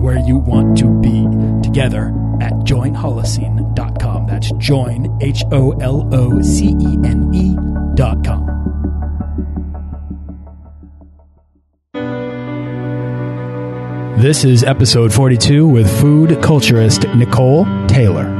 where you want to be together at joinholocene.com. That's join, H O L O C E N E.com. This is episode 42 with food culturist Nicole Taylor.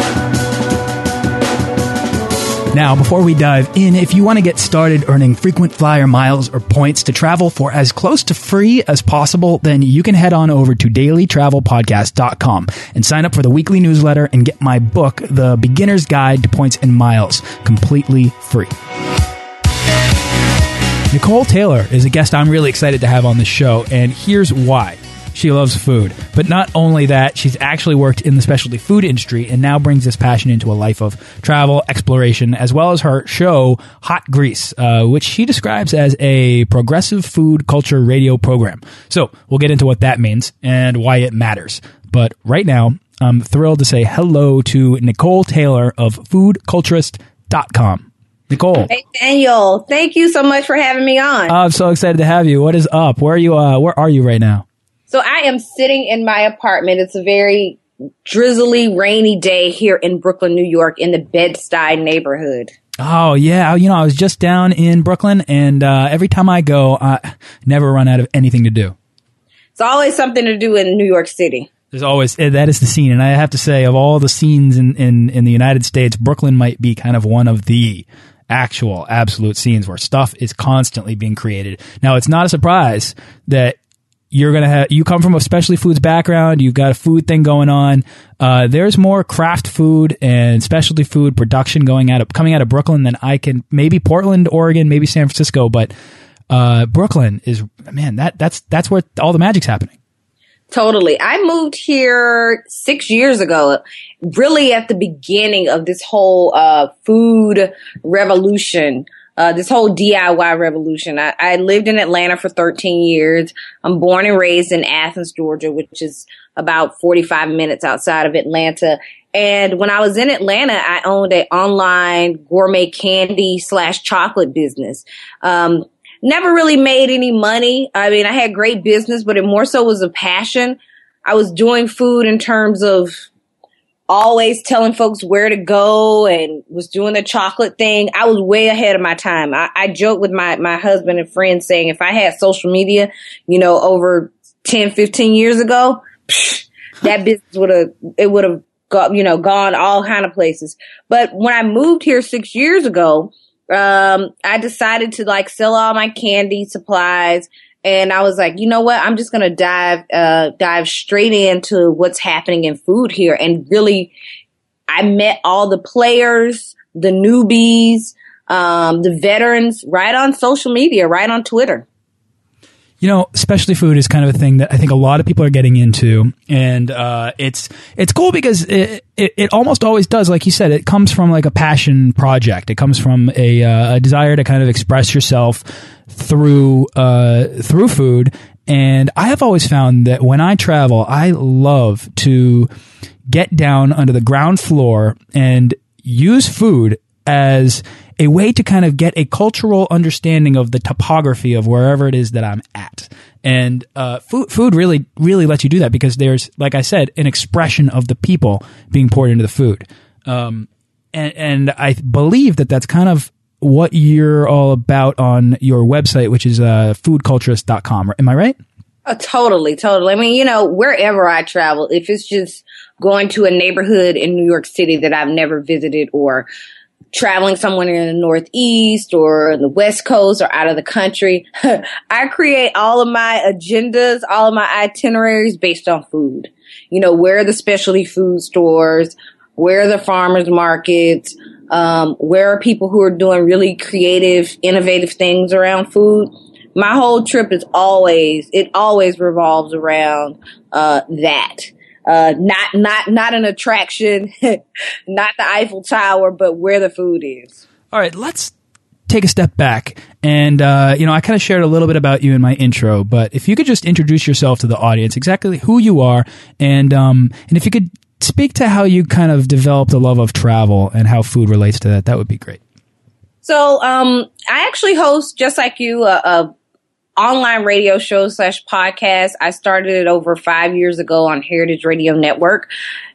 Now, before we dive in, if you want to get started earning frequent flyer miles or points to travel for as close to free as possible, then you can head on over to dailytravelpodcast.com and sign up for the weekly newsletter and get my book, The Beginner's Guide to Points and Miles, completely free. Nicole Taylor is a guest I'm really excited to have on the show, and here's why. She loves food. But not only that, she's actually worked in the specialty food industry and now brings this passion into a life of travel, exploration, as well as her show, Hot Grease, uh, which she describes as a progressive food culture radio program. So we'll get into what that means and why it matters. But right now, I'm thrilled to say hello to Nicole Taylor of foodculturist.com. Nicole. Hey Daniel, thank you so much for having me on. I'm so excited to have you. What is up? Where are you? Uh, where are you right now? So I am sitting in my apartment. It's a very drizzly, rainy day here in Brooklyn, New York, in the Bed-Stuy neighborhood. Oh yeah, you know I was just down in Brooklyn, and uh, every time I go, I never run out of anything to do. It's always something to do in New York City. There's always eh, that is the scene, and I have to say, of all the scenes in in, in the United States, Brooklyn might be kind of one of the actual absolute scenes where stuff is constantly being created. Now, it's not a surprise that you're gonna have you come from a specialty foods background you've got a food thing going on. Uh, there's more craft food and specialty food production going out of coming out of brooklyn than i can maybe portland oregon maybe san francisco but uh, brooklyn is man that that's that's where all the magic's happening. Totally. I moved here six years ago, really at the beginning of this whole uh, food revolution uh, this whole DIY revolution. I, I, lived in Atlanta for 13 years. I'm born and raised in Athens, Georgia, which is about 45 minutes outside of Atlanta. And when I was in Atlanta, I owned an online gourmet candy slash chocolate business. Um, never really made any money. I mean, I had great business, but it more so was a passion. I was doing food in terms of always telling folks where to go and was doing the chocolate thing. I was way ahead of my time. I, I joke with my, my husband and friends saying if I had social media, you know, over 10, 15 years ago, that business would have, it would have got, you know, gone all kind of places. But when I moved here six years ago, um, I decided to like sell all my candy supplies and I was like, you know what? I'm just to dive, uh, dive straight into what's happening in food here. And really, I met all the players, the newbies, um, the veterans right on social media, right on Twitter. You know, specialty food is kind of a thing that I think a lot of people are getting into, and uh, it's it's cool because it, it, it almost always does, like you said, it comes from like a passion project. It comes from a, uh, a desire to kind of express yourself through uh, through food. And I have always found that when I travel, I love to get down under the ground floor and use food as a way to kind of get a cultural understanding of the topography of wherever it is that I'm at. And uh, food, food really, really lets you do that because there's, like I said, an expression of the people being poured into the food. Um, and, and I believe that that's kind of what you're all about on your website, which is uh, foodculturist.com. Am I right? Oh, totally, totally. I mean, you know, wherever I travel, if it's just going to a neighborhood in New York City that I've never visited or traveling somewhere in the Northeast or the West Coast or out of the country, I create all of my agendas, all of my itineraries based on food. You know, where are the specialty food stores? Where are the farmers markets? Um, where are people who are doing really creative, innovative things around food? My whole trip is always, it always revolves around, uh, that. Uh, not, not, not an attraction, not the Eiffel Tower, but where the food is. All right, let's take a step back. And, uh, you know, I kind of shared a little bit about you in my intro, but if you could just introduce yourself to the audience, exactly who you are, and, um, and if you could speak to how you kind of developed a love of travel and how food relates to that, that would be great. So, um, I actually host, just like you, a, a online radio show slash podcast. I started it over five years ago on Heritage Radio Network.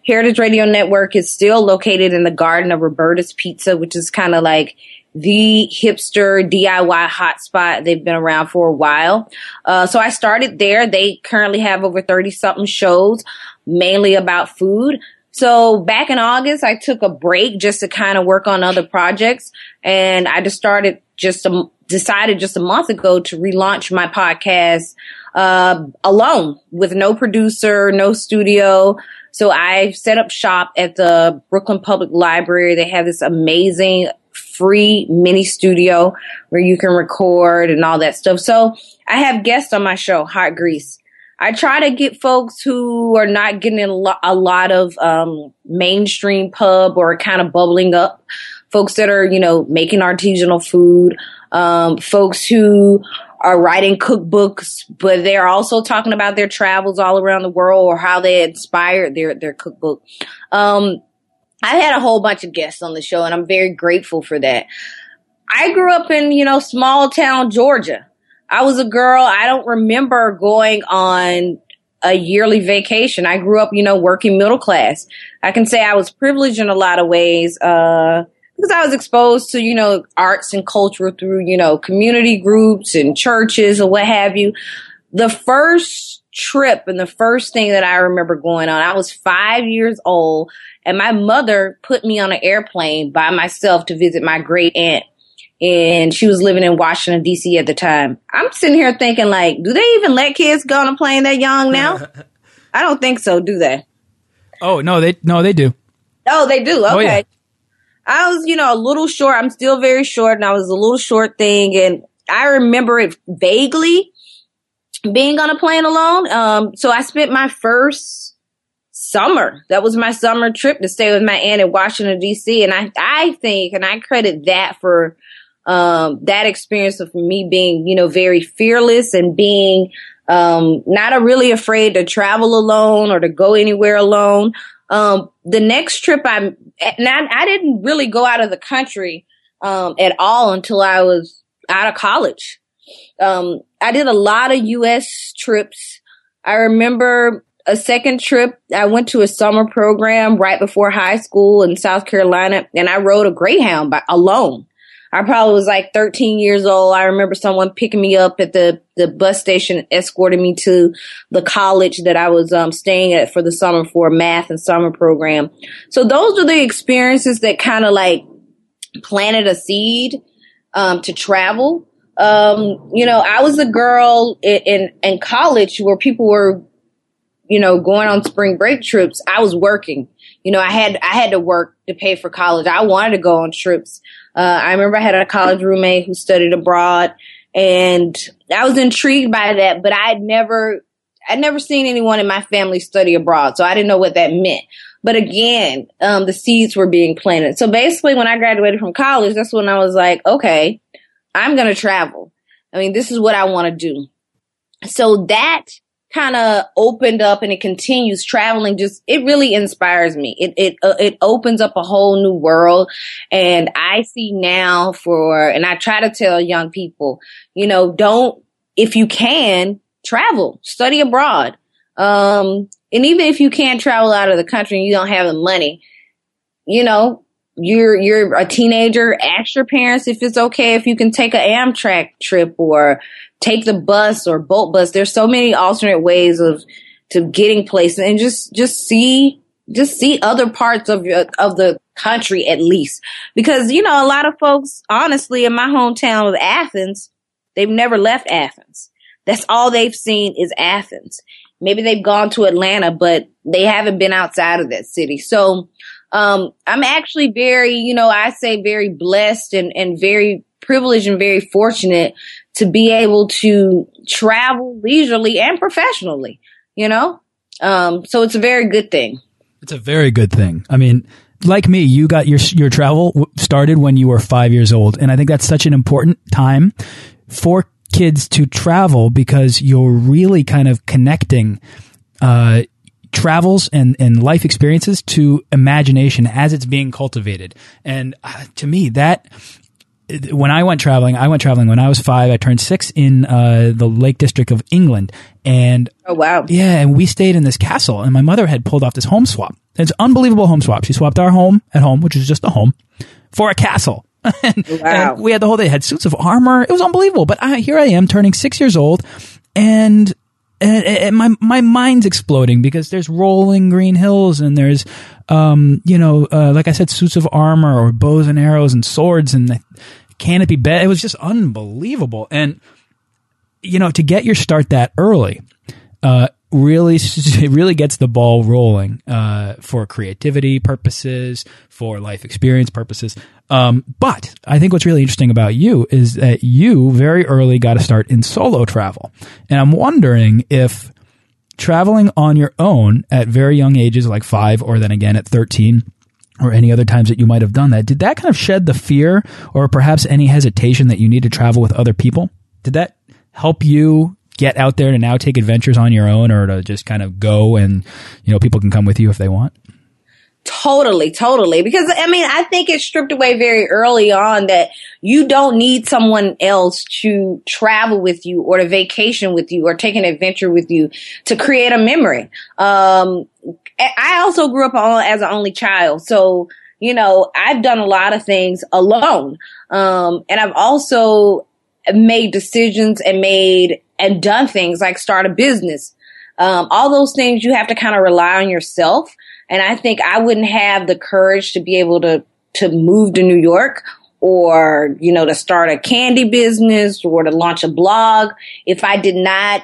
Heritage Radio Network is still located in the garden of Roberta's Pizza, which is kind of like the hipster DIY hotspot. They've been around for a while. Uh, so I started there. They currently have over 30 something shows, mainly about food. So back in August, I took a break just to kind of work on other projects and I just started just a, decided just a month ago to relaunch my podcast, uh, alone with no producer, no studio. So I set up shop at the Brooklyn Public Library. They have this amazing free mini studio where you can record and all that stuff. So I have guests on my show, Hot Grease. I try to get folks who are not getting a lot, of um, mainstream pub or kind of bubbling up. Folks that are, you know, making artisanal food. Um, folks who are writing cookbooks, but they're also talking about their travels all around the world or how they inspired their their cookbook. Um, I had a whole bunch of guests on the show, and I'm very grateful for that. I grew up in you know small town Georgia. I was a girl. I don't remember going on a yearly vacation. I grew up, you know, working middle class. I can say I was privileged in a lot of ways, uh, because I was exposed to, you know, arts and culture through, you know, community groups and churches or what have you. The first trip and the first thing that I remember going on, I was five years old and my mother put me on an airplane by myself to visit my great aunt and she was living in Washington D.C. at the time. I'm sitting here thinking, like, do they even let kids go on a plane that young now? I don't think so, do they? Oh no, they no, they do. Oh, they do. Okay. Oh, yeah. I was, you know, a little short. I'm still very short, and I was a little short thing, and I remember it vaguely being on a plane alone. Um, so I spent my first summer. That was my summer trip to stay with my aunt in Washington D.C. And I, I think, and I credit that for um, that experience of me being, you know, very fearless and being um, not really afraid to travel alone or to go anywhere alone. Um, the next trip I, not, I didn't really go out of the country um, at all until I was out of college. Um, I did a lot of U.S. trips. I remember a second trip. I went to a summer program right before high school in South Carolina, and I rode a Greyhound by, alone. I probably was like 13 years old. I remember someone picking me up at the, the bus station, escorting me to the college that I was um, staying at for the summer for a math and summer program. So those are the experiences that kind of like planted a seed um, to travel. Um, you know, I was a girl in, in, in college where people were, you know, going on spring break trips. I was working. You know, I had I had to work to pay for college. I wanted to go on trips. Uh, I remember I had a college roommate who studied abroad and I was intrigued by that, but I had never, I'd never seen anyone in my family study abroad. So I didn't know what that meant. But again, um, the seeds were being planted. So basically when I graduated from college, that's when I was like, okay, I'm going to travel. I mean, this is what I want to do. So that kind of opened up and it continues traveling just it really inspires me. It it uh, it opens up a whole new world. And i see now for and i try to tell young people you know don't if you can travel study abroad. Um and even if you can't travel out of the country and you don't have the money you know you're you're a teenager ask your parents if it's okay if you can take an amtrak trip or take the bus or bolt bus there's so many alternate ways of to getting places and just just see just see other parts of your of the country at least. Because, you know, a lot of folks, honestly, in my hometown of Athens, they've never left Athens. That's all they've seen is Athens. Maybe they've gone to Atlanta, but they haven't been outside of that city. So, um, I'm actually very, you know, I say very blessed and, and very privileged and very fortunate to be able to travel leisurely and professionally, you know? Um, so it's a very good thing. It's a very good thing. I mean, like me, you got your your travel started when you were five years old, and I think that's such an important time for kids to travel because you're really kind of connecting uh, travels and, and life experiences to imagination as it's being cultivated. And uh, to me, that when I went traveling, I went traveling when I was five. I turned six in uh, the Lake District of England, and oh wow, yeah, and we stayed in this castle. And my mother had pulled off this home swap. It's unbelievable home swap. She swapped our home at home, which is just a home, for a castle. and, wow. and we had the whole day. Had suits of armor. It was unbelievable. But I, here I am, turning six years old, and and, and, my my mind's exploding because there's rolling green hills and there's um you know uh, like I said suits of armor or bows and arrows and swords and canopy bed. It was just unbelievable. And you know to get your start that early uh really it really gets the ball rolling uh, for creativity purposes, for life experience purposes. Um, but I think what's really interesting about you is that you very early got to start in solo travel, and I'm wondering if traveling on your own at very young ages, like five, or then again at 13 or any other times that you might have done that, did that kind of shed the fear or perhaps any hesitation that you need to travel with other people? Did that help you get out there to now take adventures on your own or to just kind of go and, you know, people can come with you if they want? Totally, totally. Because I mean, I think it's stripped away very early on that you don't need someone else to travel with you or to vacation with you or take an adventure with you to create a memory. Um, I also grew up as an only child. So, you know, I've done a lot of things alone. Um, and I've also made decisions and made and done things like start a business. Um, all those things you have to kind of rely on yourself. And I think I wouldn't have the courage to be able to, to move to New York or, you know, to start a candy business or to launch a blog if I did not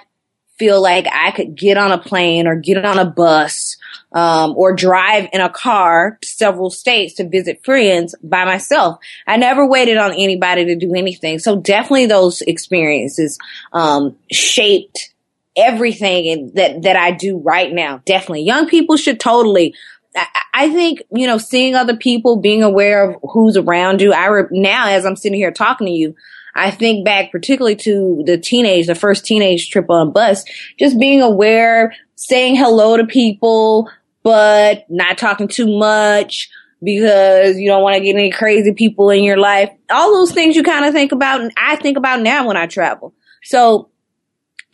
feel like I could get on a plane or get on a bus um, or drive in a car several states to visit friends by myself. I never waited on anybody to do anything. So definitely those experiences um, shaped everything that that I do right now. Definitely, young people should totally. I, I think you know, seeing other people, being aware of who's around you. I re- now, as I'm sitting here talking to you, I think back particularly to the teenage, the first teenage trip on bus, just being aware, saying hello to people, but not talking too much because you don't want to get any crazy people in your life. All those things you kind of think about and I think about now when I travel. So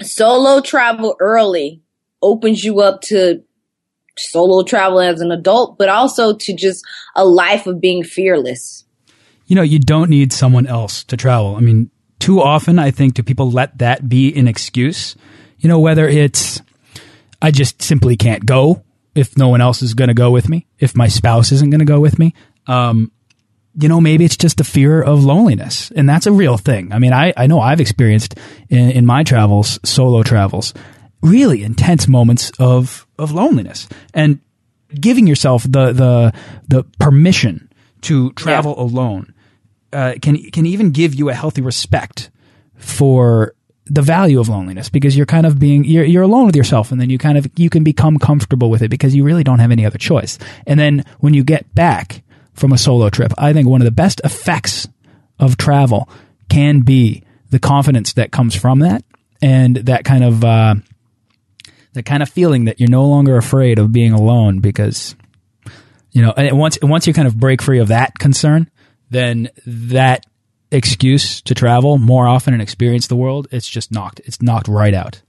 solo travel early opens you up to solo travel as an adult, but also to just a life of being fearless. You know, you don't need someone else to travel. I mean, too often I think do people let that be an excuse? You know, whether it's I just simply can't go if no one else is going to go with me, if my spouse isn't going to go with me. Um, you know, maybe it's just a fear of loneliness. And that's a real thing. I mean, I, I know I've experienced in, in my travels, solo travels, really intense moments of, of loneliness and giving yourself the, the, the permission to travel yeah. alone, uh, can, can even give you a healthy respect for the value of loneliness because you're kind of being you're you're alone with yourself and then you kind of you can become comfortable with it because you really don't have any other choice. And then when you get back from a solo trip, I think one of the best effects of travel can be the confidence that comes from that and that kind of uh, that kind of feeling that you're no longer afraid of being alone because you know once once you kind of break free of that concern, then that excuse to travel more often and experience the world, it's just knocked. It's knocked right out.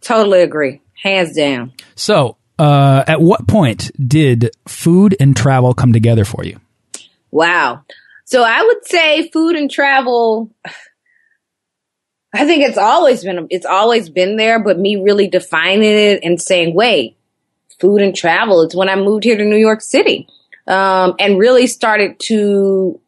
Totally agree. Hands down. So, uh, at what point did food and travel come together for you? Wow. So I would say food and travel. I think it's always been it's always been there, but me really defining it and saying, "Wait, food and travel." It's when I moved here to New York City. um, and really started to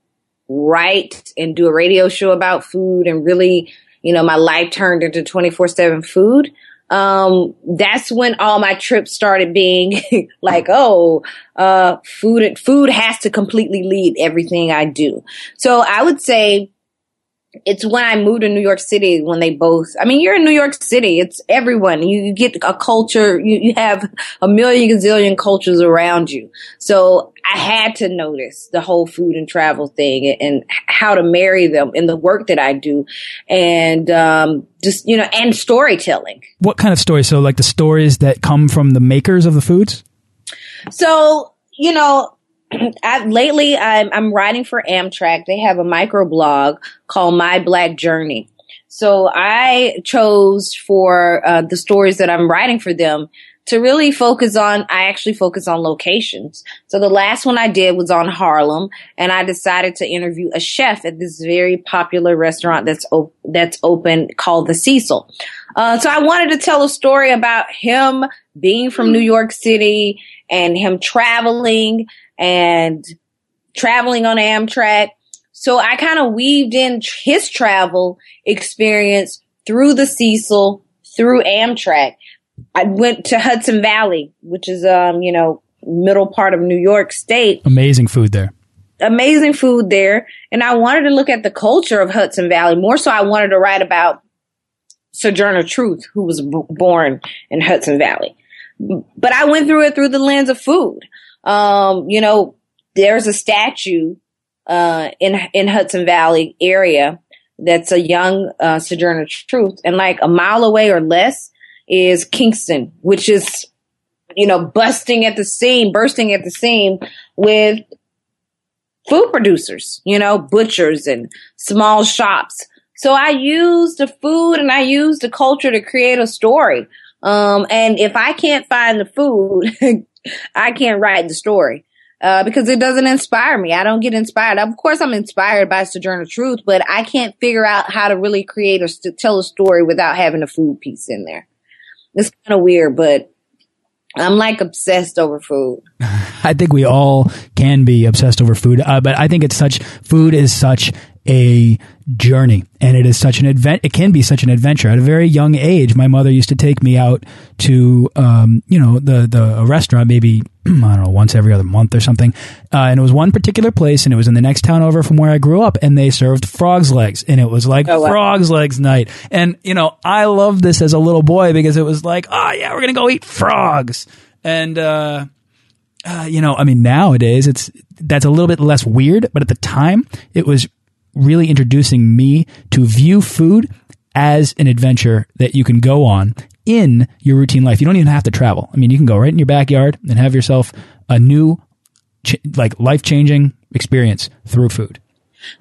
write and do a radio show about food and really, you know, my life turned into 24 seven food. Um, that's when all my trips started being like, oh, uh, food, food has to completely lead everything I do. So I would say it's when I moved to New York City when they both, I mean, you're in New York City. It's everyone. You, you get a culture, you, you have a million gazillion cultures around you. So I had to notice the whole food and travel thing and how to marry them in the work that I do. And, um, just, you know, and storytelling. What kind of stories? So like the stories that come from the makers of the foods? So, you know, I, lately I'm, I'm writing for Amtrak. They have a micro blog called My Black Journey. So I chose for uh, the stories that I'm writing for them to really focus on, I actually focus on locations. So the last one I did was on Harlem and I decided to interview a chef at this very popular restaurant that's, op- that's open called the Cecil. Uh, so I wanted to tell a story about him being from New York City and him traveling and traveling on Amtrak. So I kind of weaved in his travel experience through the Cecil, through Amtrak. I went to Hudson Valley, which is, um, you know, middle part of New York State. Amazing food there. Amazing food there. And I wanted to look at the culture of Hudson Valley. More so, I wanted to write about Sojourner Truth, who was b- born in Hudson Valley. But I went through it through the lens of food. Um, you know, there's a statue uh, in in Hudson Valley area that's a young uh, Sojourner Truth, and like a mile away or less is Kingston, which is you know busting at the seam, bursting at the seam with food producers, you know, butchers and small shops. So I use the food and I use the culture to create a story. Um, and if I can't find the food, I can't write the story. Uh, because it doesn't inspire me. I don't get inspired. Of course, I'm inspired by Sojourner Truth, but I can't figure out how to really create or st- tell a story without having a food piece in there. It's kind of weird, but I'm like obsessed over food. I think we all can be obsessed over food, uh, but I think it's such food is such a journey. And it is such an event it can be such an adventure. At a very young age my mother used to take me out to um, you know the the restaurant maybe i don't know once every other month or something. Uh, and it was one particular place and it was in the next town over from where i grew up and they served frogs legs and it was like oh, wow. frogs legs night. And you know i loved this as a little boy because it was like oh yeah we're gonna go eat frogs. And uh, uh, you know, I mean, nowadays it's that's a little bit less weird, but at the time it was really introducing me to view food as an adventure that you can go on in your routine life. You don't even have to travel. I mean, you can go right in your backyard and have yourself a new, like life changing experience through food.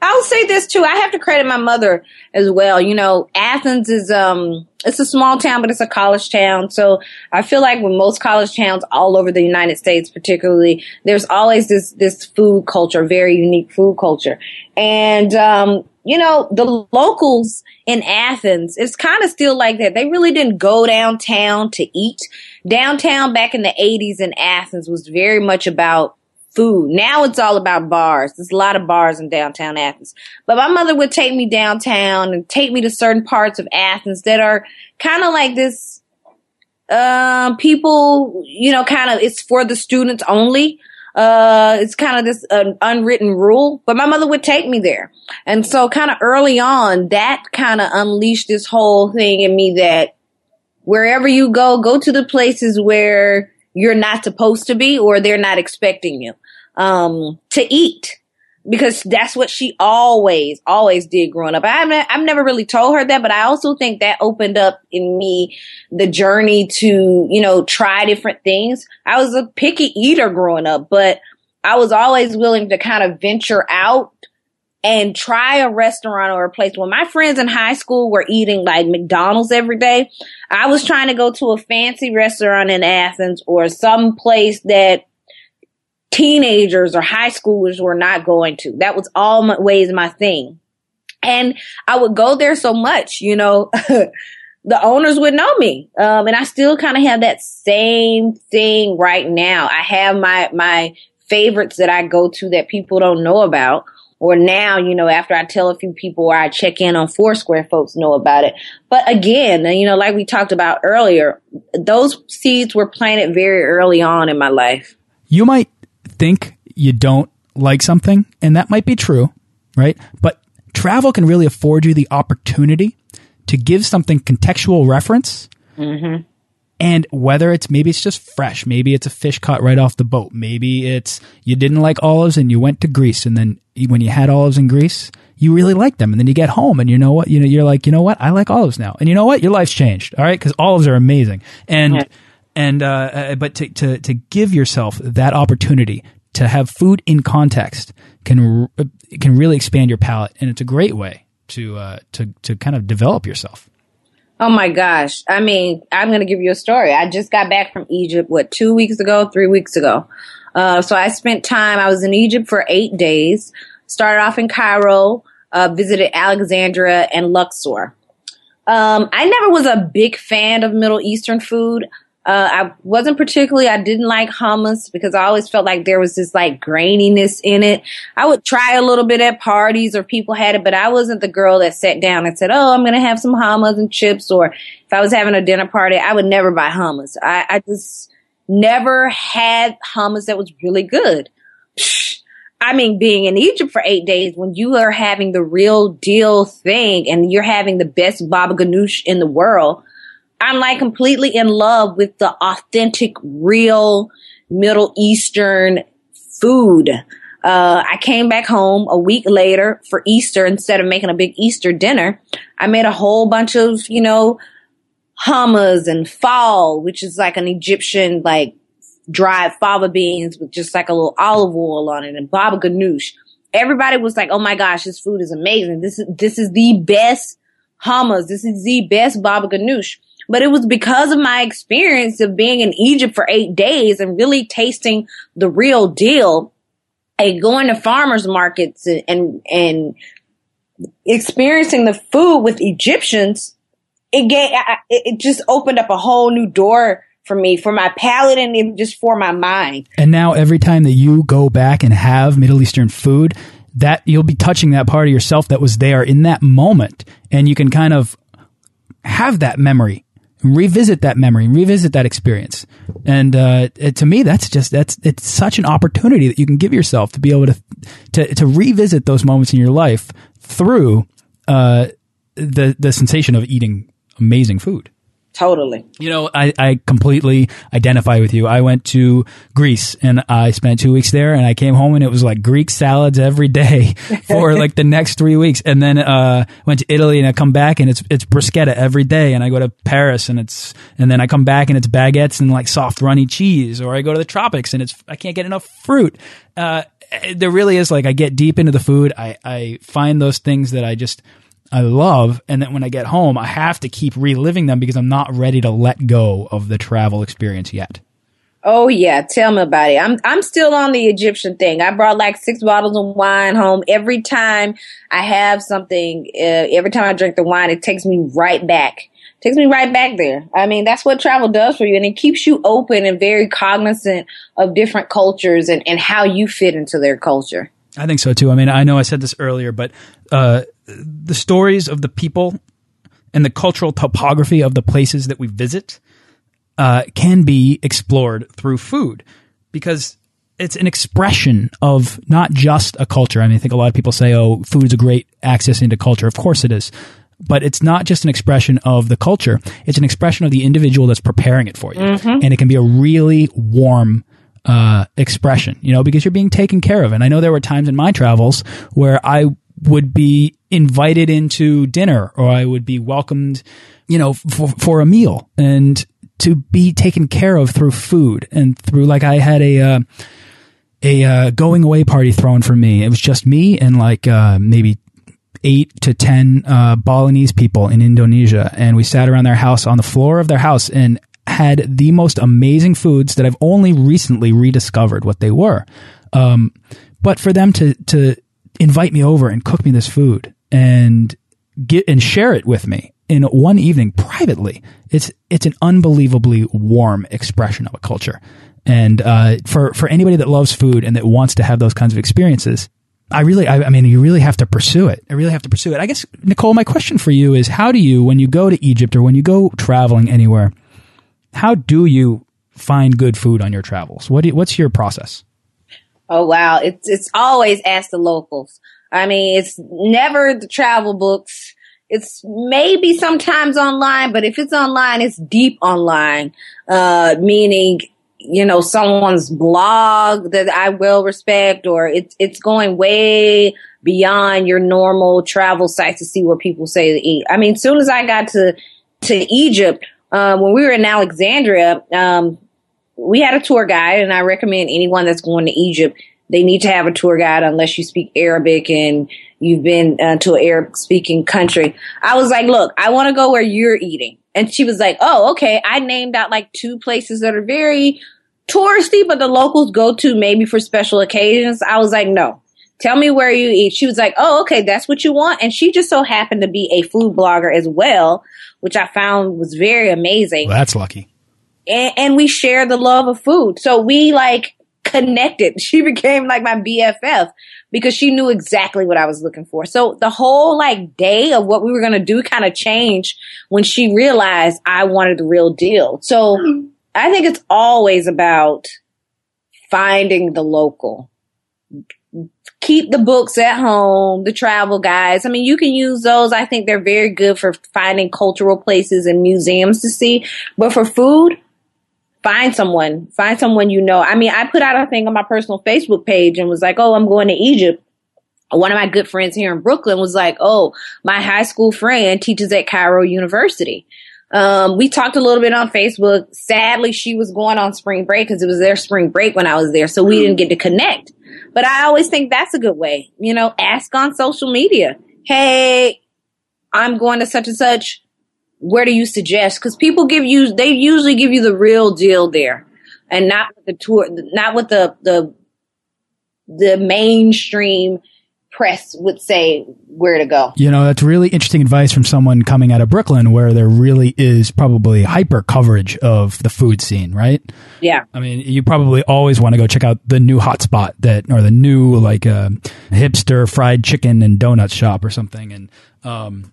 I'll say this too. I have to credit my mother as well. You know, Athens is, um, it's a small town, but it's a college town. So I feel like with most college towns all over the United States, particularly, there's always this, this food culture, very unique food culture. And, um, you know, the locals in Athens, it's kind of still like that. They really didn't go downtown to eat. Downtown back in the 80s in Athens was very much about food. Now it's all about bars. There's a lot of bars in downtown Athens. But my mother would take me downtown and take me to certain parts of Athens that are kind of like this um people, you know, kind of it's for the students only. Uh it's kind of this uh, unwritten rule, but my mother would take me there. And so kind of early on that kind of unleashed this whole thing in me that wherever you go, go to the places where you're not supposed to be or they're not expecting you um, to eat because that's what she always, always did growing up. I've, I've never really told her that, but I also think that opened up in me the journey to, you know, try different things. I was a picky eater growing up, but I was always willing to kind of venture out and try a restaurant or a place. When my friends in high school were eating like McDonald's every day, I was trying to go to a fancy restaurant in Athens or some place that teenagers or high schoolers were not going to. That was always my thing. And I would go there so much, you know, the owners would know me. Um, and I still kind of have that same thing right now. I have my, my favorites that I go to that people don't know about. Or now, you know, after I tell a few people or I check in on Foursquare, folks know about it. But again, you know, like we talked about earlier, those seeds were planted very early on in my life. You might think you don't like something, and that might be true, right? But travel can really afford you the opportunity to give something contextual reference. Mm-hmm. And whether it's maybe it's just fresh, maybe it's a fish caught right off the boat, maybe it's you didn't like olives and you went to Greece, and then when you had olives in Greece, you really liked them, and then you get home and you know what, you know, you're like, you know what, I like olives now, and you know what, your life's changed, all right, because olives are amazing, and Right. and uh, uh, but to, to to give yourself that opportunity to have food in context can can really expand your palate, and it's a great way to uh, to to kind of develop yourself. Oh my gosh. I mean, I'm going to give you a story. I just got back from Egypt, what, two weeks ago, three weeks ago. Uh, so I spent time, I was in Egypt for eight days, started off in Cairo, uh, visited Alexandria and Luxor. Um, I never was a big fan of Middle Eastern food. Uh, I wasn't particularly, I didn't like hummus because I always felt like there was this like graininess in it. I would try a little bit at parties or people had it, but I wasn't the girl that sat down and said, Oh, I'm going to have some hummus and chips. Or if I was having a dinner party, I would never buy hummus. I, I just never had hummus that was really good. Psh, I mean, being in Egypt for eight days when you are having the real deal thing and you're having the best baba ganoush in the world, I'm like completely in love with the authentic, real Middle Eastern food. Uh, I came back home a week later for Easter instead of making a big Easter dinner. I made a whole bunch of, you know, hummus and ful, which is like an Egyptian, like dried fava beans with just like a little olive oil on it and baba ganoush. Everybody was like, "Oh my gosh, this food is amazing. This is this is the best hummus. This is the best baba ganoush." But it was because of my experience of being in Egypt for eight days and really tasting the real deal and going to farmers markets and, and, and experiencing the food with Egyptians. It gave, it just opened up a whole new door for me, for my palate and just for my mind. And now every time that you go back and have Middle Eastern food, that you'll be touching that part of yourself that was there in that moment, and you can kind of have that memory, revisit that memory, revisit that experience. And uh, it, to me, that's just that's it's such an opportunity that you can give yourself to be able to to, to revisit those moments in your life through uh, the the sensation of eating amazing food. Totally. You know, I, I completely identify with you. I went to Greece and I spent two weeks there and I came home and it was like Greek salads every day for like the next three weeks. And then, uh, went to Italy and I come back and it's, it's bruschetta every day. And I go to Paris and it's, and then I come back and it's baguettes and like soft runny cheese. Or I go to the tropics and it's, I can't get enough fruit. Uh, there really is like, I get deep into the food. I, I find those things that I just, I love, and then when I get home, I have to keep reliving them because I'm not ready to let go of the travel experience yet. Oh yeah, tell me about it. I'm I'm still on the Egyptian thing. I brought like six bottles of wine home. Every time I have something, uh, every time I drink the wine, it takes me right back. Takes me right back there. I mean, that's what travel does for you, and it keeps you open and very cognizant of different cultures and and how you fit into their culture. I think so too. I mean, I know I said this earlier, but uh, the stories of the people and the cultural topography of the places that we visit uh, can be explored through food because it's an expression of not just a culture. I mean, I think a lot of people say, "Oh, food is a great access into culture." Of course, it is. But it's not just an expression of the culture; it's an expression of the individual that's preparing it for you, and it can be a really warm uh, expression, you know, because you're being taken care of. And I know there were times in my travels where I would be invited into dinner or I would be welcomed, you know, for, for a meal and to be taken care of through food and through like I had a, uh, a uh, going away party thrown for me. It was just me and like uh, maybe eight to ten uh, Balinese people in Indonesia, and we sat around their house on the floor of their house and had the most amazing foods that I've only recently rediscovered what they were. Um, but for them to to invite me over and cook me this food and get and share it with me in one evening privately, it's it's an unbelievably warm expression of a culture. And uh, for for anybody that loves food and that wants to have those kinds of experiences, I really, I, I, mean, you really have to pursue it. I really have to pursue it. I guess, Nicole, my question for you is how do you, when you go to Egypt or when you go traveling anywhere, how do you find good food on your travels? What you, what's your process? Oh, wow. It's, it's always ask the locals. I mean, it's never the travel books. It's maybe sometimes online, but if it's online, it's deep online, uh, meaning you know, someone's blog that I will respect, or it's it's going way beyond your normal travel sites to see where people say to eat. I mean, soon as I got to to Egypt, um, when we were in Alexandria, um, we had a tour guide, and I recommend anyone that's going to Egypt, they need to have a tour guide unless you speak Arabic and you've been uh, to an Arab speaking country. I was like, look, I want to go where you're eating. And she was like, oh, okay. I named out like two places that are very touristy, but the locals go to maybe for special occasions. I was like, no, tell me where you eat. She was like, oh, okay, that's what you want. And she just so happened to be a food blogger as well, which I found was very amazing. Well, that's lucky. And, and we share the love of food. So we like connected. She became like my BFF because she knew exactly what I was looking for. So the whole like day of what we were going to do kind of changed when she realized I wanted the real deal. So. I think it's always about finding the local. Keep the books at home, the travel guides. I mean, you can use those. I think they're very good for finding cultural places and museums to see. But for food, find someone, find someone you know. I mean, I put out a thing on my personal Facebook page and was like, oh, I'm going to Egypt. One of my good friends here in Brooklyn was like, oh, my high school friend teaches at Cairo University. Um, we talked a little bit on Facebook. Sadly, she was going on spring break because it was their spring break when I was there. So we didn't get to connect. But I always think that's a good way. You know, ask on social media. Hey, I'm going to such and such. Where do you suggest? Because people give you, they usually give you the real deal there and not the tour, not with the, the, the mainstream press would say where to go. You know, that's really interesting advice from someone coming out of Brooklyn where there really is probably hyper coverage of the food scene, right? Yeah. I mean, you probably always want to go check out the new hotspot that, or the new like uh, hipster fried chicken and donut shop or something. And, um,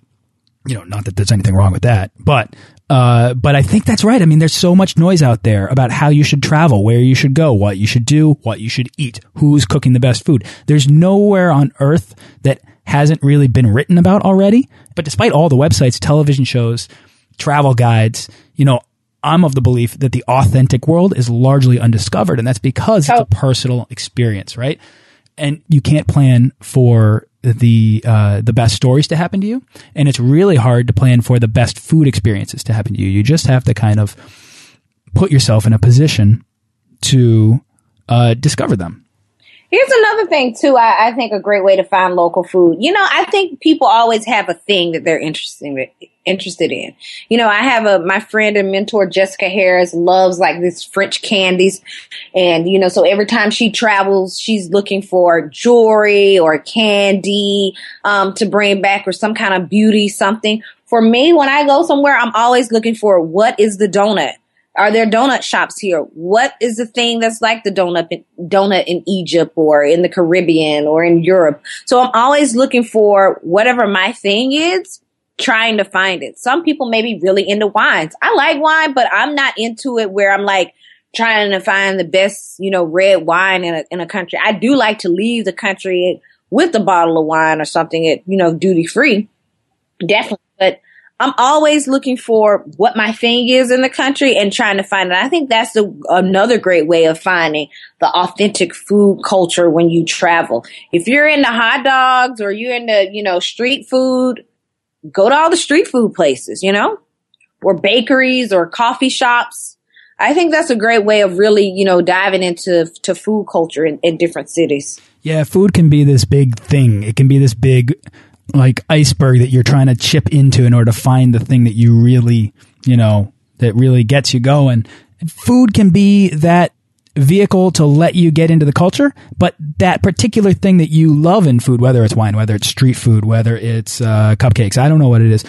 you know, not that there's anything wrong with that, but uh, but I think that's right. I mean, there's so much noise out there about how you should travel, where you should go, what you should do, what you should eat, who's cooking the best food. There's nowhere on earth that hasn't really been written about already. But despite all the websites, television shows, travel guides, you know, I'm of the belief that the authentic world is largely undiscovered. And that's because oh. it's a personal experience, right? And you can't plan for the uh, the best stories to happen to you, and it's really hard to plan for the best food experiences to happen to you. You just have to kind of put yourself in a position to uh, discover them. Here's another thing too. I, I, think a great way to find local food. You know, I think people always have a thing that they're interested interested in. You know, I have a my friend and mentor Jessica Harris loves like this French candies, and you know, so every time she travels, she's looking for jewelry or candy um, to bring back or some kind of beauty something. For me, when I go somewhere, I'm always looking for what is the donut are there donut shops here? What is the thing that's like the donut in, donut in Egypt or in the Caribbean or in Europe? So I'm always looking for whatever my thing is, trying to find it. Some people may be really into wines. I like wine, but I'm not into it where I'm like trying to find the best, you know, red wine in a, in a country. I do like to leave the country with a bottle of wine or something at, you know, duty free. Definitely. But I'm always looking for what my thing is in the country and trying to find it. I think that's the, another great way of finding the authentic food culture when you travel. If you're into hot dogs or you're into, you know, street food, go to all the street food places, you know, or bakeries or coffee shops. I think that's a great way of really, you know, diving into to food culture in, in different cities. Yeah, food can be this big thing. It can be this big like iceberg that you're trying to chip into in order to find the thing that you really, you know, that really gets you going. Food can be that vehicle to let you get into the culture, but that particular thing that you love in food, whether it's wine, whether it's street food, whether it's uh, cupcakes, I don't know what it is.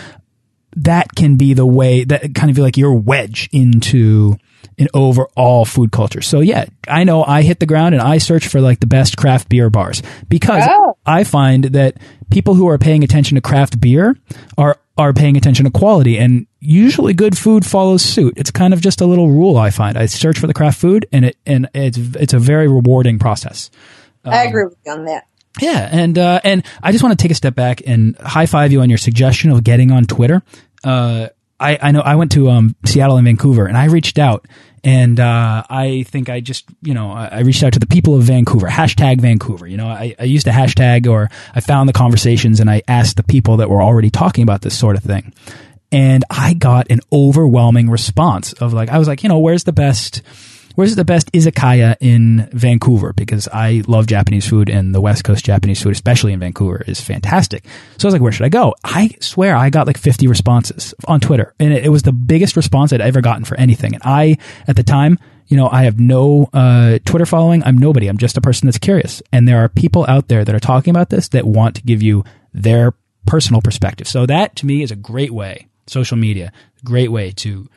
that can be the way that kind of feel like your wedge into an overall food culture. So yeah, I know I hit the ground and I search for like the best craft beer bars because Oh. I find that people who are paying attention to craft beer are are paying attention to quality and usually good food follows suit. It's kind of just a little rule I find. I search for the craft food and it and it's it's a very rewarding process. I agree with you on that. Yeah, and uh, and I just want to take a step back and high five you on your suggestion of getting on Twitter. Uh, I I know I went to um, Seattle and Vancouver, and I reached out, and uh, I think I just you know I reached out to the people of Vancouver. Hashtag Vancouver. You know, I, I used a hashtag or I found the conversations and I asked the people that were already talking about this sort of thing, and I got an overwhelming response of like I was like you know where's the best Where's the best izakaya in Vancouver? Because I love Japanese food and the West Coast Japanese food, especially in Vancouver, is fantastic. So I was like, where should I go? I swear I got like 50 responses on Twitter and it, was the biggest response I'd ever gotten for anything. And I, at the time, you know, I have no uh, Twitter following. I'm nobody. I'm just a person that's curious. And there are people out there that are talking about this that want to give you their personal perspective. So that to me is a great way, social media, great way to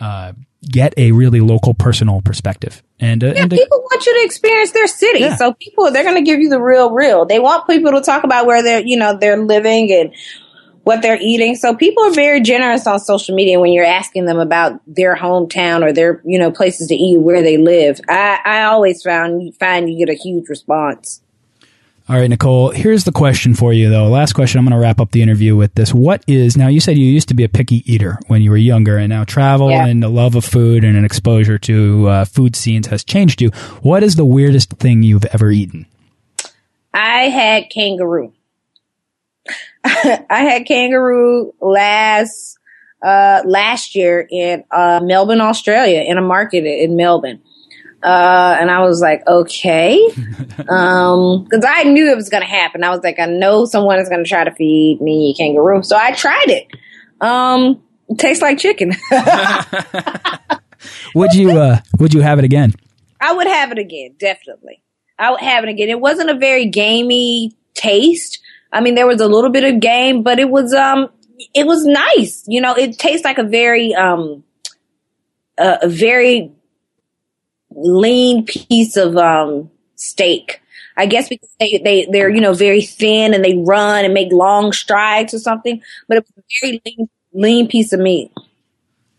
uh, get a really local personal perspective. And, uh, Yeah, and people want you to experience their city. Yeah. So people, they're going to give you the real, real. They want people to talk about where they're, you know, they're living and what they're eating. So people are very generous on social media when you're asking them about their hometown or their, you know, places to eat where they live. I, I always found find you get a huge response. All right, Nicole, here's the question for you, though. Last question. I'm going to wrap up the interview with this. What is, now you said you used to be a picky eater when you were younger, and now travel Yeah. and the love of food and an exposure to uh, food scenes has changed you. What is the weirdest thing you've ever eaten? I had kangaroo. I had kangaroo last uh last year in uh Melbourne, Australia, in a market in Melbourne. Uh and I was like, okay. um cuz I knew it was going to happen. I was like, I know someone is going to try to feed me kangaroo. So I tried it. Um it tastes like chicken. Would you, uh, would you have it again? I would have it again, definitely. I would have it again. It wasn't a very gamey taste. I mean, there was a little bit of game, but it was um, it was nice. You know, it tastes like a very um, a, a very lean piece of um steak. I guess because they they they're you know very thin and they run and make long strides or something, but it was a very lean lean piece of meat.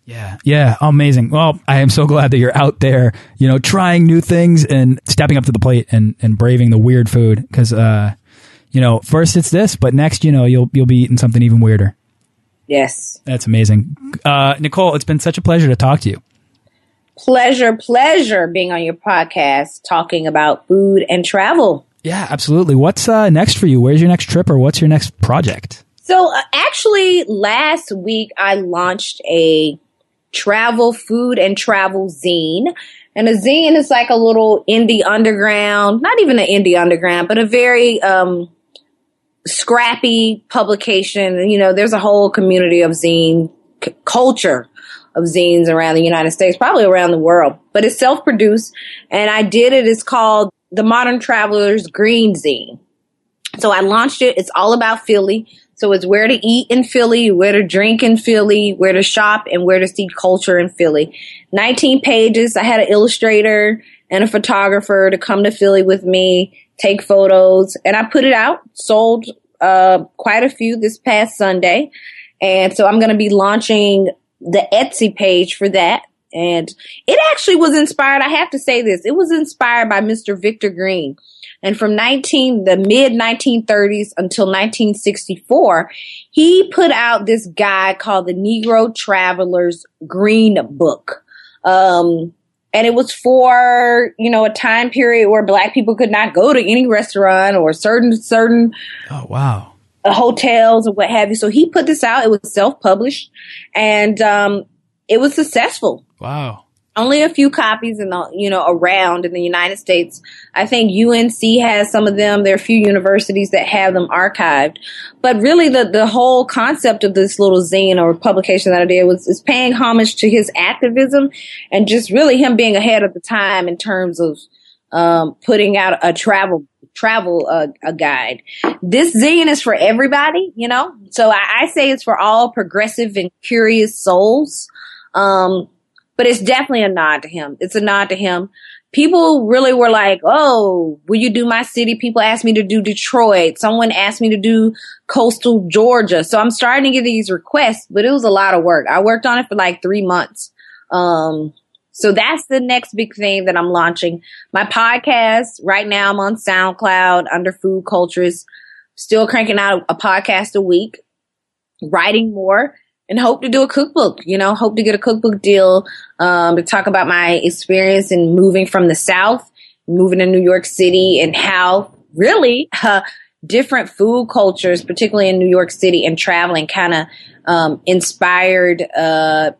Yeah. Yeah. Amazing. Well, I am so glad that you're out there, you know, trying new things and stepping up to the plate and, and braving the weird food. Cause, uh, you know, first it's this, but next, you know, you'll, you'll be eating something even weirder. Yes. That's amazing. Uh, Nicole, it's been such a pleasure to talk to you. Pleasure, pleasure being on your podcast talking about food and travel. Yeah, absolutely. What's, uh, next for you? Where's your next trip or what's your next project? So, uh, actually, last week I launched a travel, food, and travel zine. And a zine is like a little indie underground, not even an indie underground, but a very um, scrappy publication. You know, there's a whole community of zine c- culture of zines around the United States, probably around the world, but it's self produced. And I did it. It's called the Modern Traveler's Green Zine. So I launched it. It's all about Philly. So it's where to eat in Philly, where to drink in Philly, where to shop, and where to see culture in Philly. 19 pages. I had an illustrator and a photographer to come to Philly with me, take photos, and I put it out. Sold uh, quite a few this past Sunday. And so I'm going to be launching the Etsy page for that. And it actually was inspired. I have to say this. It was inspired by Mr. Victor Green. And from 19, the mid 1930s until 1964, he put out this guide called the Negro Traveler's Green Book. Um, and it was for, you know, a time period where black people could not go to any restaurant or certain, certain Oh, wow. Uh, hotels or what have you. So he put this out. It was self-published and, um, it was successful Wow. only a few copies in the you know around in the United States. I think UNC has some of them. There are a few universities that have them archived. But really, the the whole concept of this little zine or publication that I did was is paying homage to his activism and just really him being ahead of the time in terms of um, putting out a travel. Travel uh, a guide. This zine is for everybody, you know. So I, I say it's for all progressive and curious souls. Um, but it's definitely a nod to him. It's a nod to him. People really were like, "Oh, will you do my city?" People asked me to do Detroit. Someone asked me to do coastal Georgia. So I'm starting to get these requests, but it was a lot of work. I worked on it for like three months. Um, so that's the next big thing that I'm launching. My podcast right now, I'm on SoundCloud under food cultures, still cranking out a podcast a week, writing more and hope to do a cookbook, you know, hope to get a cookbook deal, um, to talk about my experience in moving from the South, moving to New York City and how really, uh, different food cultures, particularly in New York City and traveling kind of, um, inspired, uh,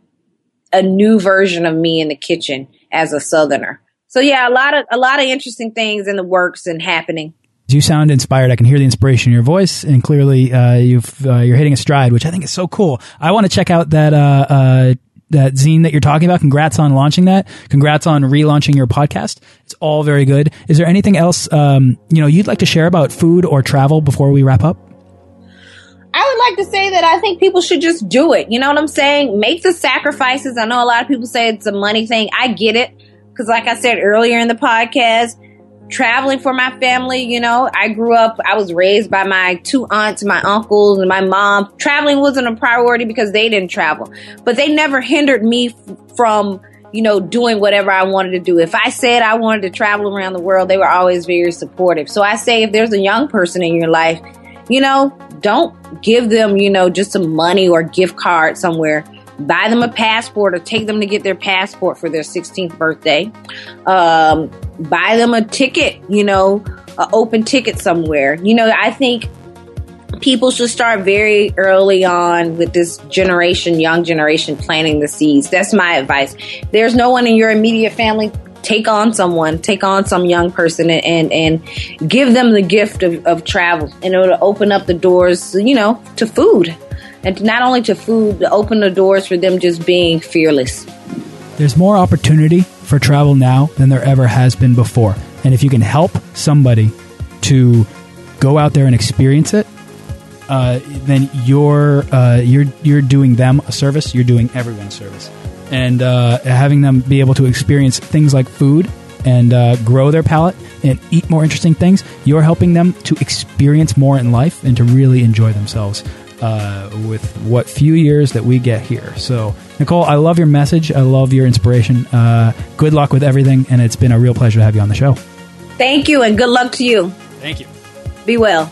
a new version of me in the kitchen as a southerner. So yeah, a lot of a lot of interesting things in the works and happening. You sound inspired. I can hear the inspiration in your voice, and clearly uh, you've uh, you're hitting a stride, which I think is so cool. I want to check out that uh, uh, that zine that you're talking about. Congrats on launching that. Congrats on relaunching your podcast. It's all very good. Is there anything else um, you know you'd like to share about food or travel before we wrap up? I would like to say that I think people should just do it. You know what I'm saying? Make the sacrifices. I know a lot of people say it's a money thing. I get it. Cause like I said earlier in the podcast, traveling for my family, you know, I grew up, I was raised by my two aunts, my uncles, and my mom. Traveling wasn't a priority because they didn't travel, but they never hindered me f- from, you know, doing whatever I wanted to do. If I said I wanted to travel around the world, they were always very supportive. So I say if there's a young person in your life, you know, don't give them, you know, just some money or gift card somewhere. Buy them a passport or take them to get their passport for their 16th birthday. Um, buy them a ticket, you know, an open ticket somewhere. You know, I think people should start very early on with this generation, young generation, planting the seeds. That's my advice. There's no one in your immediate family take on someone, take on some young person and, and, and give them the gift of, of travel and it'll open up the doors, you know, to food. And not only to food, to open the doors for them just being fearless. There's more opportunity for travel now than there ever has been before. And if you can help somebody to go out there and experience it, uh, then you're uh, you're you're doing them a service. You're doing everyone a service and uh, having them be able to experience things like food and uh, grow their palate and eat more interesting things, you're helping them to experience more in life and to really enjoy themselves uh, with what few years that we get here. So, Nicole, I love your message. I love your inspiration. Uh, good luck with everything, and it's been a real pleasure to have you on the show. Thank you, and good luck to you. Thank you. Be well.